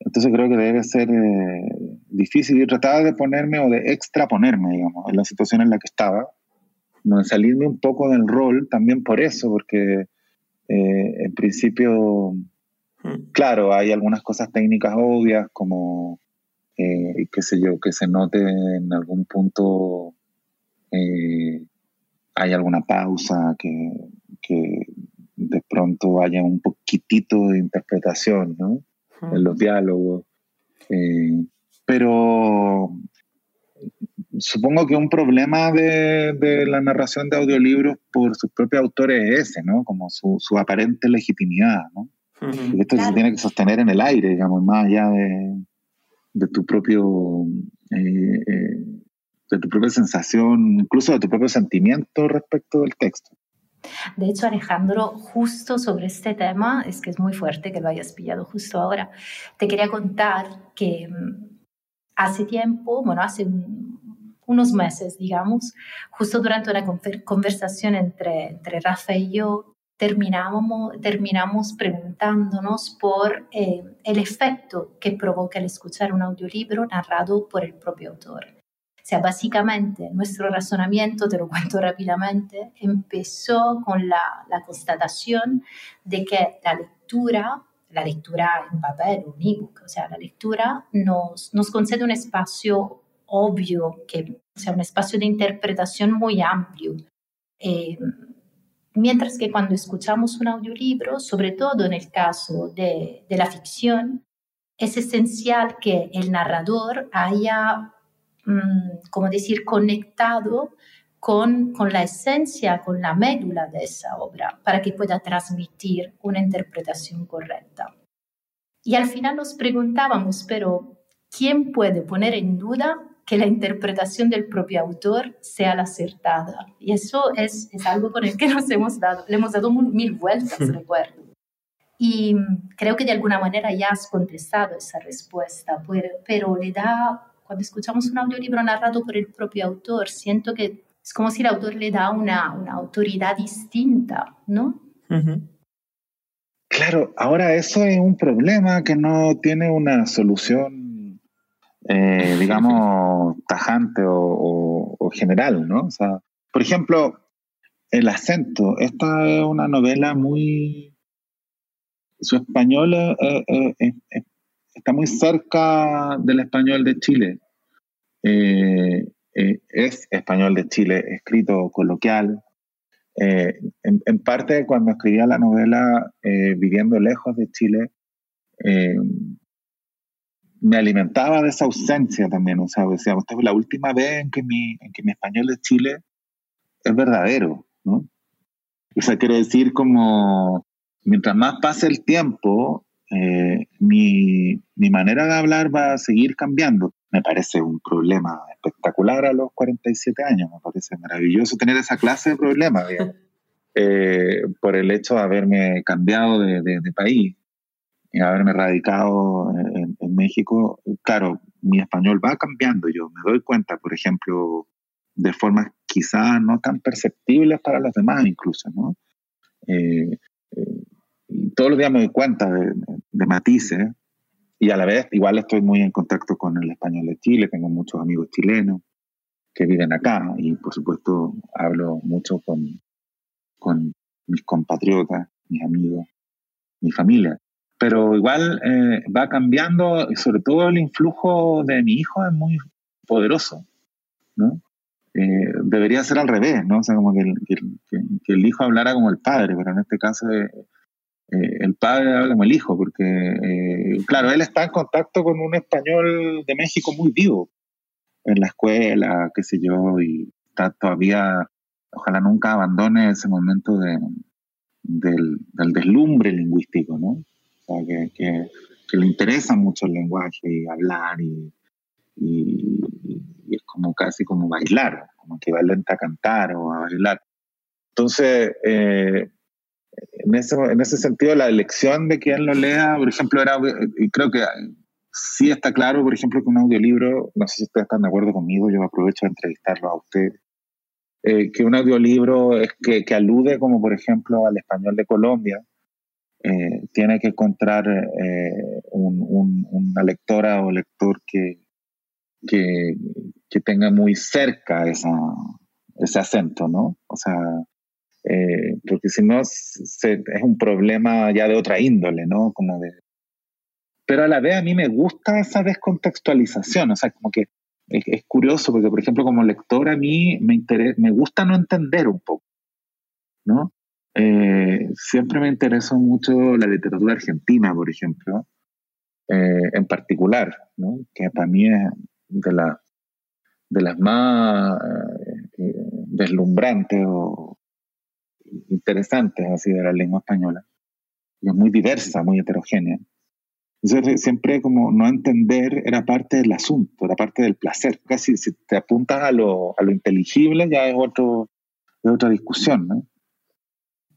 entonces creo que debe ser eh, difícil. Yo trataba de ponerme o de extraponerme, digamos, en la situación en la que estaba, de salirme un poco del rol también por eso, porque eh, en principio, hmm. claro, hay algunas cosas técnicas obvias como, eh, qué sé yo, que se note en algún punto hay alguna pausa, que, que de pronto haya un poquitito de interpretación ¿no? en los diálogos. Eh, pero supongo que un problema de, de, la narración de audiolibros por sus propios autores es ese, ¿no? Como su, su aparente legitimidad, ¿no? y esto se tiene que sostener en el aire, digamos, más allá de, de tu propio eh, eh, de tu propia sensación, incluso de tu propio sentimiento respecto del texto. De hecho, Alejandro, justo sobre este tema, es que es muy fuerte que lo hayas pillado justo ahora, te quería contar que mm, hace tiempo, bueno, hace unos meses, digamos, justo durante una conversación entre, entre Rafa y yo, terminamos, terminamos preguntándonos por eh, el efecto que provoca el escuchar un audiolibro narrado por el propio autor. Sea, básicamente nuestro razonamiento, te lo cuento rápidamente, empezó con la, la constatación de que la lectura, la lectura en papel, un ebook, o sea, la lectura nos, nos concede un espacio obvio, que, o sea, un espacio de interpretación muy amplio. Eh, mientras que cuando escuchamos un audiolibro, sobre todo en el caso de, de la ficción, es esencial que el narrador haya Mm, como decir, conectado con, con la esencia, con la médula de esa obra, para que pueda transmitir una interpretación correcta. Y al final nos preguntábamos, pero ¿quién puede poner en duda que la interpretación del propio autor sea la acertada? Y eso es, es algo con el que nos hemos dado, le hemos dado mil vueltas, recuerdo. Y creo que de alguna manera ya has contestado esa respuesta, pero, pero le da cuando escuchamos un audiolibro narrado por el propio autor, siento que es como si el autor le da una, una autoridad distinta, ¿no? Claro, ahora eso es un problema que no tiene una solución, eh, digamos, tajante o, o, general, ¿no? O sea, por ejemplo, el acento. Esta es una novela muy... Su español está muy cerca del español de Chile. Eh, eh, es español de Chile, escrito coloquial. Eh, en, parte, cuando escribía la novela Viviendo lejos de Chile, me alimentaba de esa ausencia también. O sea, decía, esta es la última vez en que, mi, en que mi español de Chile es verdadero. ¿no? O sea, quiere decir como, mientras más pase el tiempo, eh, mi, mi, manera de hablar va a seguir cambiando. Me parece un problema espectacular a los 47 años, me parece maravilloso tener esa clase de problemas, eh, por el hecho de haberme cambiado de, de, país y haberme radicado en, en, México. Claro, mi español va cambiando, yo me doy cuenta, por ejemplo, de formas quizás no tan perceptibles para los demás incluso, ¿no? Eh, eh, todos los días me doy cuenta de, matices y a la vez igual estoy muy en contacto con el español de Chile, tengo muchos amigos chilenos que viven acá y por supuesto hablo mucho con, con mis compatriotas, mis amigos, mi familia. Pero igual eh, va cambiando sobre todo el influjo de mi hijo es muy poderoso, ¿no? Eh, debería ser al revés, ¿no? O sea, como que el, que, el, hijo hablara como el padre, pero en este caso eh, eh, el padre habla como el hijo, porque, claro, él está en contacto con un español de México muy vivo, en la escuela, qué sé yo, y está todavía, ojalá nunca abandone ese momento de, del, deslumbre lingüístico, ¿no? O sea, que, que, que le interesa mucho el lenguaje y hablar y es como casi como bailar, como equivalente a cantar o a bailar. Entonces, eh, en, ese, en ese sentido, la elección de quien lo lea, por ejemplo, era, creo que sí está claro, por ejemplo, que un audiolibro, no sé si ustedes están de acuerdo conmigo, yo aprovecho de entrevistarlo a ustedes, eh, que un audiolibro es que, que, alude como por ejemplo al español de Colombia, eh, tiene que encontrar un, un, una lectora o lector que, que, que tenga muy cerca esa, ese acento, ¿no? O sea, eh, porque si no es un problema ya de otra índole, ¿no? Como de... Pero a la vez a mí me gusta esa descontextualización, o sea, como que es, curioso porque, por ejemplo, como lector a mí me, me gusta no entender un poco, ¿no? Eh, siempre me interesó mucho la literatura argentina, por ejemplo, eh, en particular, ¿no? que para mí es, de, la, de las más eh, eh, deslumbrantes o interesantes así de la lengua española. Y es muy diversa, muy heterogénea. Entonces, siempre como no entender era parte del asunto, era parte del placer. Casi si te apuntas a lo, a lo inteligible ya es, otro, es otra discusión, ¿no?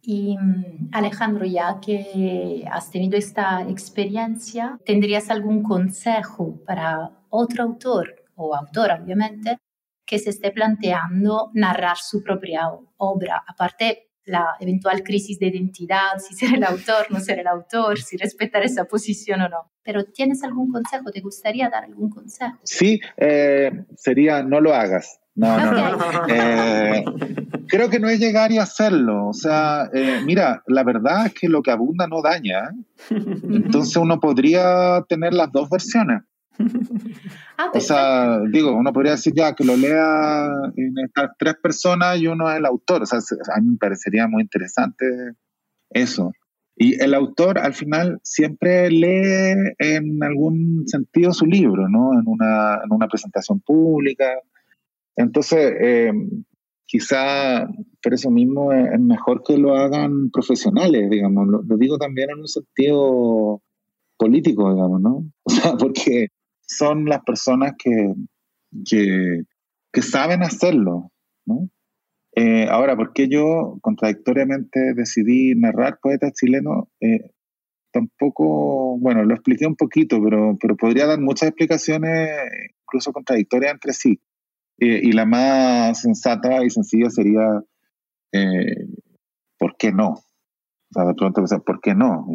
Y mm, Alejandro, ya que has tenido esta experiencia, ¿tendrías algún consejo para otro autor o autora, obviamente, que se esté planteando narrar su propia obra? Aparte, la eventual crisis de identidad, si ser el autor, no ser el autor, si respetar esa posición o no. Pero ¿tienes algún consejo? ¿Te gustaría dar algún consejo? Sí, eh, sería no lo hagas. No, no, no. Eh, creo que no es llegar y hacerlo. O sea, eh, mira, la verdad es que lo que abunda no daña. Entonces uno podría tener las dos versiones. Ah, o sea, digo, uno podría decir ya que lo lea en estas tres personas y uno es el autor. O sea, a mí me parecería muy interesante eso. Y el autor al final siempre lee en algún sentido su libro, ¿no? En una, en una presentación pública. Entonces, eh, quizá por eso mismo es, mejor que lo hagan profesionales, digamos. Lo, lo, digo también en un sentido político, digamos, ¿no? O sea, porque son las personas que, que, saben hacerlo, ¿no? Eh, ahora, ¿por qué yo contradictoriamente decidí narrar poetas chilenos? Eh, tampoco, bueno, lo expliqué un poquito, pero, pero podría dar muchas explicaciones incluso contradictorias entre sí. y la más sensata y sencilla sería, ¿por qué no? O sea, de pronto, ¿por qué no?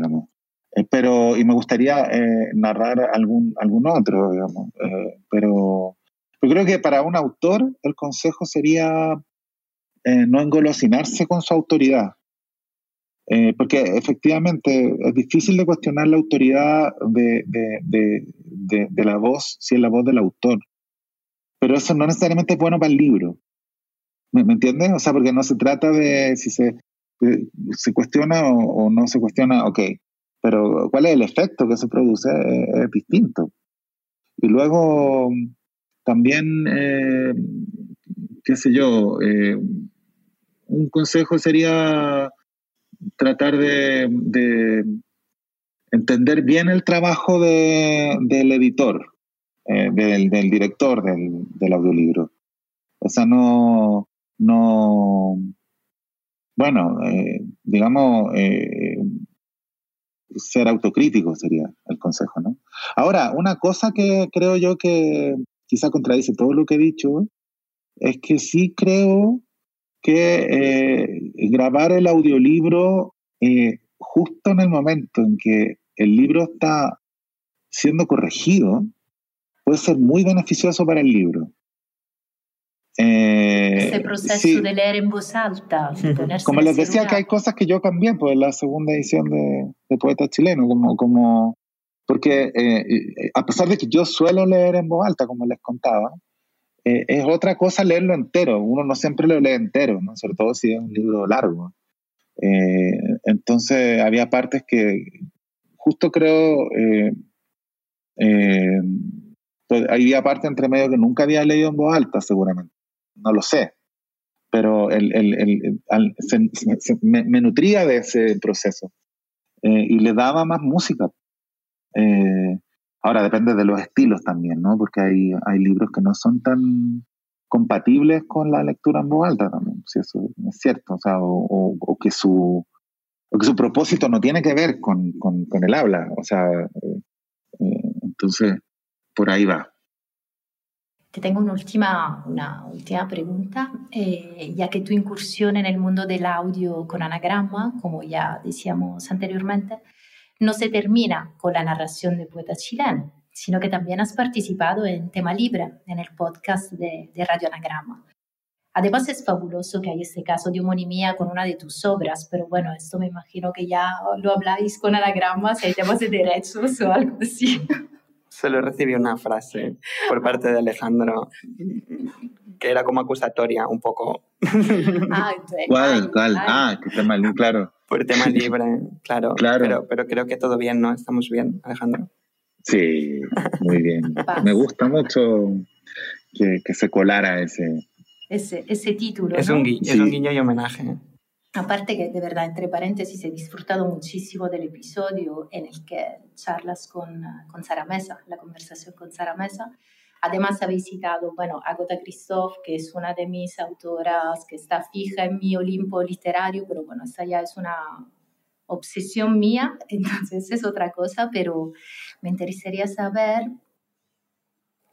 Pero, y me gustaría narrar algún, algún otro, digamos. pero yo creo que para un autor el consejo sería no engolosinarse con su autoridad. Eh, porque efectivamente es difícil de cuestionar la autoridad de, la voz si es la voz del autor. Pero eso no necesariamente es bueno para el libro. ¿Me, entiendes? O sea, porque no se trata de si se, se cuestiona o, no se cuestiona, ok. Pero cuál es el efecto que se produce es, distinto. Y luego también, eh, qué sé yo, eh, un consejo sería tratar de, entender bien el trabajo del editor, eh, del, director del, audiolibro. O sea, no, no, bueno, digamos, ser autocrítico sería el consejo, ¿no? Ahora, una cosa que creo yo que quizá contradice todo lo que he dicho, es que sí creo que eh, grabar el audiolibro eh, justo en el momento en que el libro está siendo corregido puede ser muy beneficioso para el libro. Eh, Ese proceso de leer en voz alta. Como les decía, que hay cosas que yo cambié por pues, la segunda edición de, de Poeta Chileno, como, como porque a pesar de que yo suelo leer en voz alta, como les contaba, eh, es otra cosa leerlo entero. Uno no siempre lo lee entero, ¿no? sobre todo si es un libro largo. Eh, entonces había partes que justo creo, eh, pues, había partes entre medio que nunca había leído en voz alta seguramente, no lo sé, pero el, el, me, me, nutría de ese proceso y le daba más música. Ahora depende de los estilos también, ¿no? Porque hay, hay libros que no son tan compatibles con la lectura en voz alta también, si eso es cierto, o, sea, o, que su, o que su propósito no tiene que ver con, con, el habla, o sea, eh, eh, entonces por ahí va. Te tengo una última, una última pregunta, eh, ya que tu incursión en el mundo del audio con anagrama, como ya decíamos anteriormente, no se termina con la narración de poeta chileno, sino que también has participado en Tema Libre, en el podcast de, Radio Anagrama. Además es fabuloso que hay este caso de homonimia con una de tus obras, pero bueno, esto me imagino que ya lo habláis con Anagrama, si hay temas de derechos o algo así. Solo recibí una frase por parte de Alejandro que era como acusatoria un poco. Ah, ¿Cuál? ¿Cuál? Ah, que tema libre, claro. Por tema libre, claro. claro. Pero, pero creo que todo bien, ¿no? Estamos bien, Alejandro. Sí, muy bien. Me gusta mucho que, que, se colara ese... Ese, ese título. Es, un, guiño, es un guiño y homenaje. Aparte que de verdad, entre paréntesis, he disfrutado muchísimo del episodio en el que charlas con, con Sara Mesa, la conversación con Sara Mesa, Además, habéis citado, bueno, Agota Christoph, que es una de mis autoras que está fija en mi Olimpo literario, pero bueno, esa ya es una obsesión mía, entonces es otra cosa, pero me interesaría saber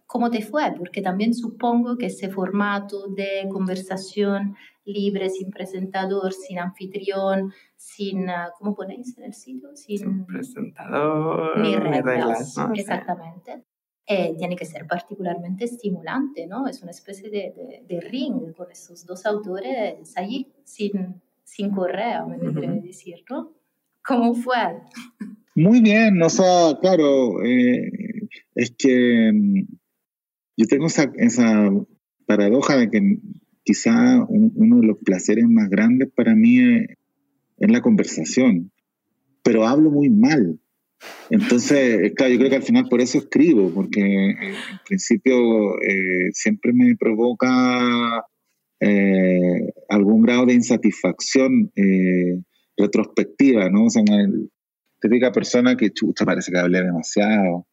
cómo te fue, porque también supongo que ese formato de conversación libre, sin presentador, sin anfitrión, sin, ah, ¿cómo ponéis en el sitio? Sin, presentador, ni reglas. Exactamente. Eh, tiene que ser particularmente estimulante, ¿no? Es una especie de, de, ring con esos dos autores allí, sin, sin correa, me vendría a decir, ¿no? ¿Cómo fue? Muy bien, o sea, claro, eh, es que mm, yo tengo esa, esa, paradoja de que quizá uno de los placeres más grandes para mí es, la conversación, pero hablo muy mal. Entonces, claro, yo creo que al final por eso escribo, porque en principio eh, siempre me provoca eh, algún grado de insatisfacción eh, retrospectiva, ¿no? O sea, una típica persona que, chucha, parece que hablé demasiado,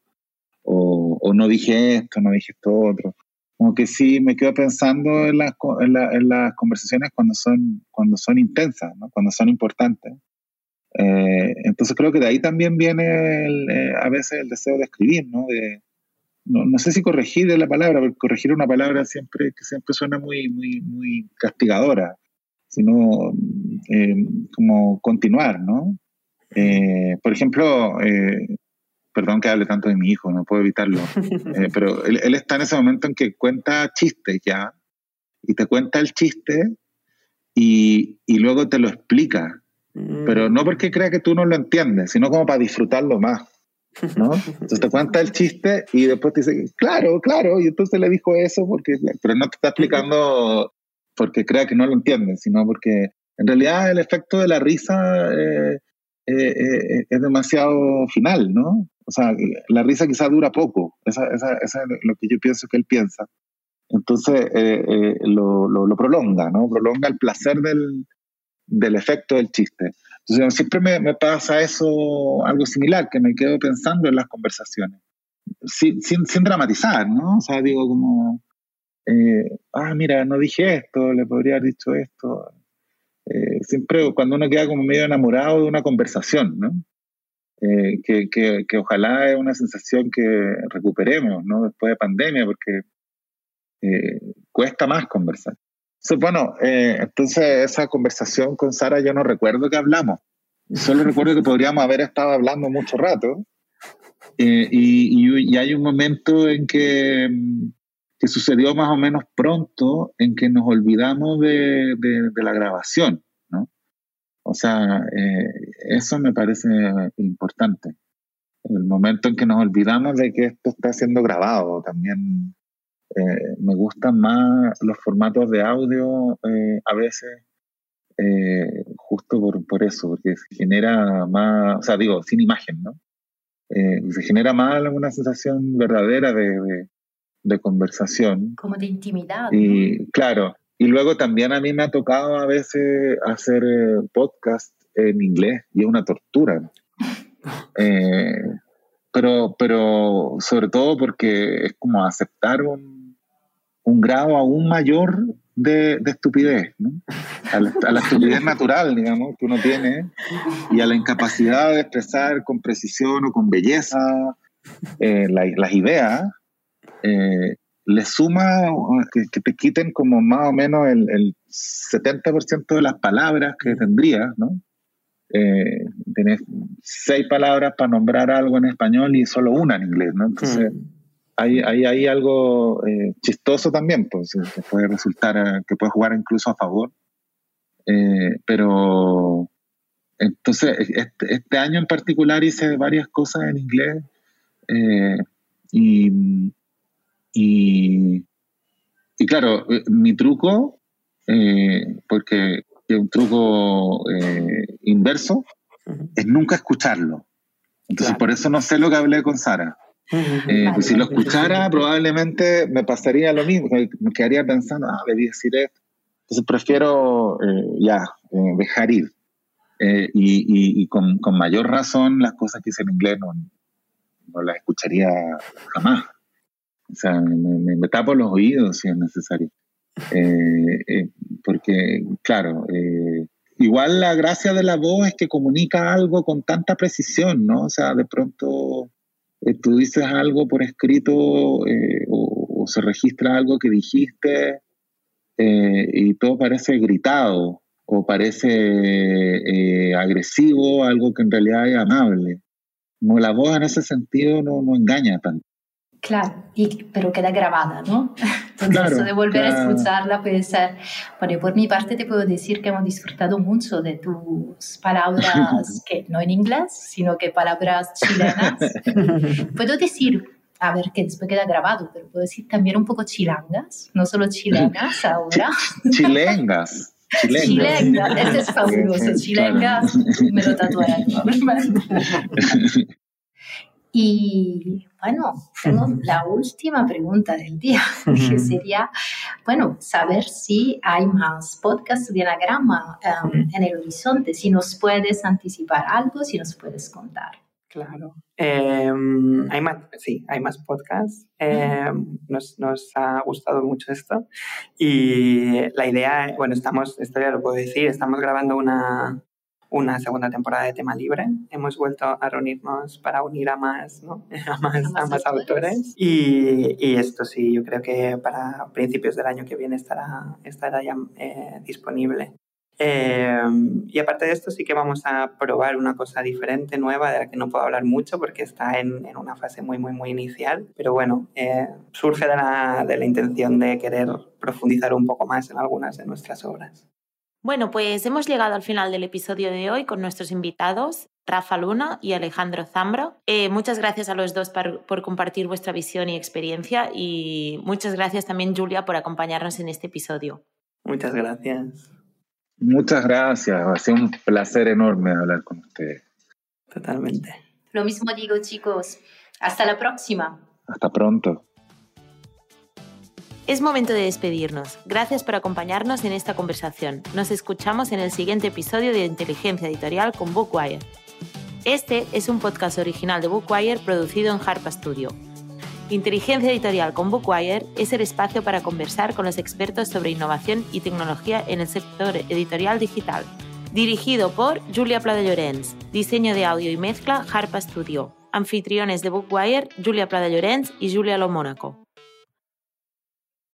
o, no dije esto, no dije esto otro. Como que sí me quedo pensando en las, en, en las conversaciones cuando son, cuando son intensas, ¿no? Cuando son importantes. Eh, entonces creo que de ahí también viene eh, a veces el deseo de escribir, ¿no? De, no, sé si corregir la palabra, porque corregir una palabra siempre que siempre suena muy, muy, muy castigadora, sino eh, como continuar, ¿no? Eh, por ejemplo, eh, perdón que hable tanto de mi hijo, no puedo evitarlo, pero él, él, está en ese momento en que cuenta chistes ya, y te cuenta el chiste y, y luego te lo explica, pero no porque crea que tú no lo entiendes, sino como para disfrutarlo más. ¿no? Entonces te cuenta el chiste y después te dice, claro, claro, y entonces le dijo eso, porque, pero no te está explicando porque crea que no lo entiende, sino porque en realidad el efecto de la risa eh, eh, eh, es demasiado final, ¿no? O sea, la risa quizá dura poco, esa, es lo que yo pienso que él piensa. Entonces lo, lo, lo, prolonga, ¿no? Prolonga el placer del, del efecto del chiste. Entonces, siempre me, pasa eso, algo similar, que me quedo pensando en las conversaciones, sin, sin, dramatizar, ¿no? O sea, digo como, eh, ah, mira, no dije esto, le podría haber dicho esto. Eh, siempre cuando uno queda como medio enamorado de una conversación, ¿no? Eh, que, que, que, ojalá es una sensación que recuperemos, ¿no? Después de pandemia, porque cuesta más conversar bueno, eh, entonces esa conversación con Sara yo no recuerdo que hablamos. Solo recuerdo que podríamos haber estado hablando mucho rato. Eh, y, hay un momento en que, que, sucedió más o menos pronto en que nos olvidamos de, de, la grabación. O sea, eh, eso me parece importante. El momento en que nos olvidamos de que esto está siendo grabado también eh, me gustan más los formatos de audio eh, a veces, eh, justo por, por, eso, porque se genera más, o sea, digo, sin imagen, ¿no? se genera más una sensación verdadera de, de, conversación. Como de intimidad. Y claro, y luego también a mí me ha tocado a veces hacer podcast en inglés y es una tortura. pero, pero sobre todo porque es como aceptar un, un grado aún mayor de, de estupidez, ¿no? a, la, estupidez natural, digamos, que uno tiene, y a la incapacidad de expresar con precisión o con belleza eh, las ideas, eh, le suma que, que, te quiten como más o menos el, el 70% de las palabras que tendrías, ¿no? Eh, tenés seis palabras para nombrar algo en español y solo una en inglés, ¿no? Entonces... Mm hay, hay, algo eh, chistoso también, pues, eh, que puede resultar, eh, que puede jugar incluso a favor. pero entonces, este, este, año en particular hice varias cosas en inglés y, y, y, claro, mi truco, porque es un truco inverso, es nunca escucharlo. Entonces, por eso no sé lo que hablé con Sara. Eh, pues si lo escuchara, probablemente me pasaría lo mismo, me quedaría pensando, ah, debí decir esto. Entonces prefiero eh, ya eh, dejar ir. y, y, con, con, mayor razón las cosas que hice en inglés no, no las escucharía jamás. O sea, me, tapo los oídos si es necesario. porque, claro, igual la gracia de la voz es que comunica algo con tanta precisión, ¿no? O sea, de pronto eh, tú dices algo por escrito eh, o, se registra algo que dijiste eh, y todo parece gritado o parece agresivo, algo que en realidad es amable. No, la voz en ese sentido no, no engaña tanto. Claro, y, pero queda grabada, ¿no? Entonces, eso de volver a escucharla puede ser. Bueno, por mi parte te puedo decir que hemos disfrutado mucho de tus palabras, que no en inglés, sino que palabras chilenas. puedo decir, a ver, que después queda grabado, pero puedo decir también un poco chilangas, no solo chilenas ahora. chilengas. Chilengas. Chilengas, ese es fabuloso. Chilengas, me lo tatuaré. Y bueno, la última pregunta del día, que sería, bueno, saber si hay más podcasts de anagrama um, en el horizonte, si nos puedes anticipar algo, si nos puedes contar. Claro. Em, hay más, sí, hay más podcasts. Em, nos, nos, ha gustado mucho esto. Y la idea, bueno, estamos, esto ya lo puedo decir, estamos grabando una, una segunda temporada de tema libre. Hemos vuelto a reunirnos para unir a más, ¿no? a más, a más, autores. Y, y, esto sí, yo creo que para principios del año que viene estará, estará ya eh, disponible. Eh, y aparte de esto sí que vamos a probar una cosa diferente, nueva, de la que no puedo hablar mucho porque está en, en una fase muy, muy, muy inicial. Pero bueno, eh, surge de la, de la intención de querer profundizar un poco más en algunas de nuestras obras. Bueno, pues hemos llegado al final del episodio de hoy con nuestros invitados, Rafa Luna y Alejandro Zambro. Eh, muchas gracias a los dos por, por, compartir vuestra visión y experiencia y muchas gracias también, Julia, por acompañarnos en este episodio. Muchas gracias. Muchas gracias. Ha sido un placer enorme hablar con ustedes. Totalmente. Lo mismo digo, chicos. Hasta la próxima. Hasta pronto. Es momento de despedirnos. Gracias por acompañarnos en esta conversación. Nos escuchamos en el siguiente episodio de Inteligencia Editorial con Bookwire. Este es un podcast original de Bookwire producido en Harpa Studio. Inteligencia Editorial con Bookwire es el espacio para conversar con los expertos sobre innovación y tecnología en el sector editorial digital. Dirigido por Julia Plada Llorens. Diseño de audio y mezcla Harpa Studio. Anfitriones de Bookwire, Julia Plada Llorens y Julia Lo Mónaco.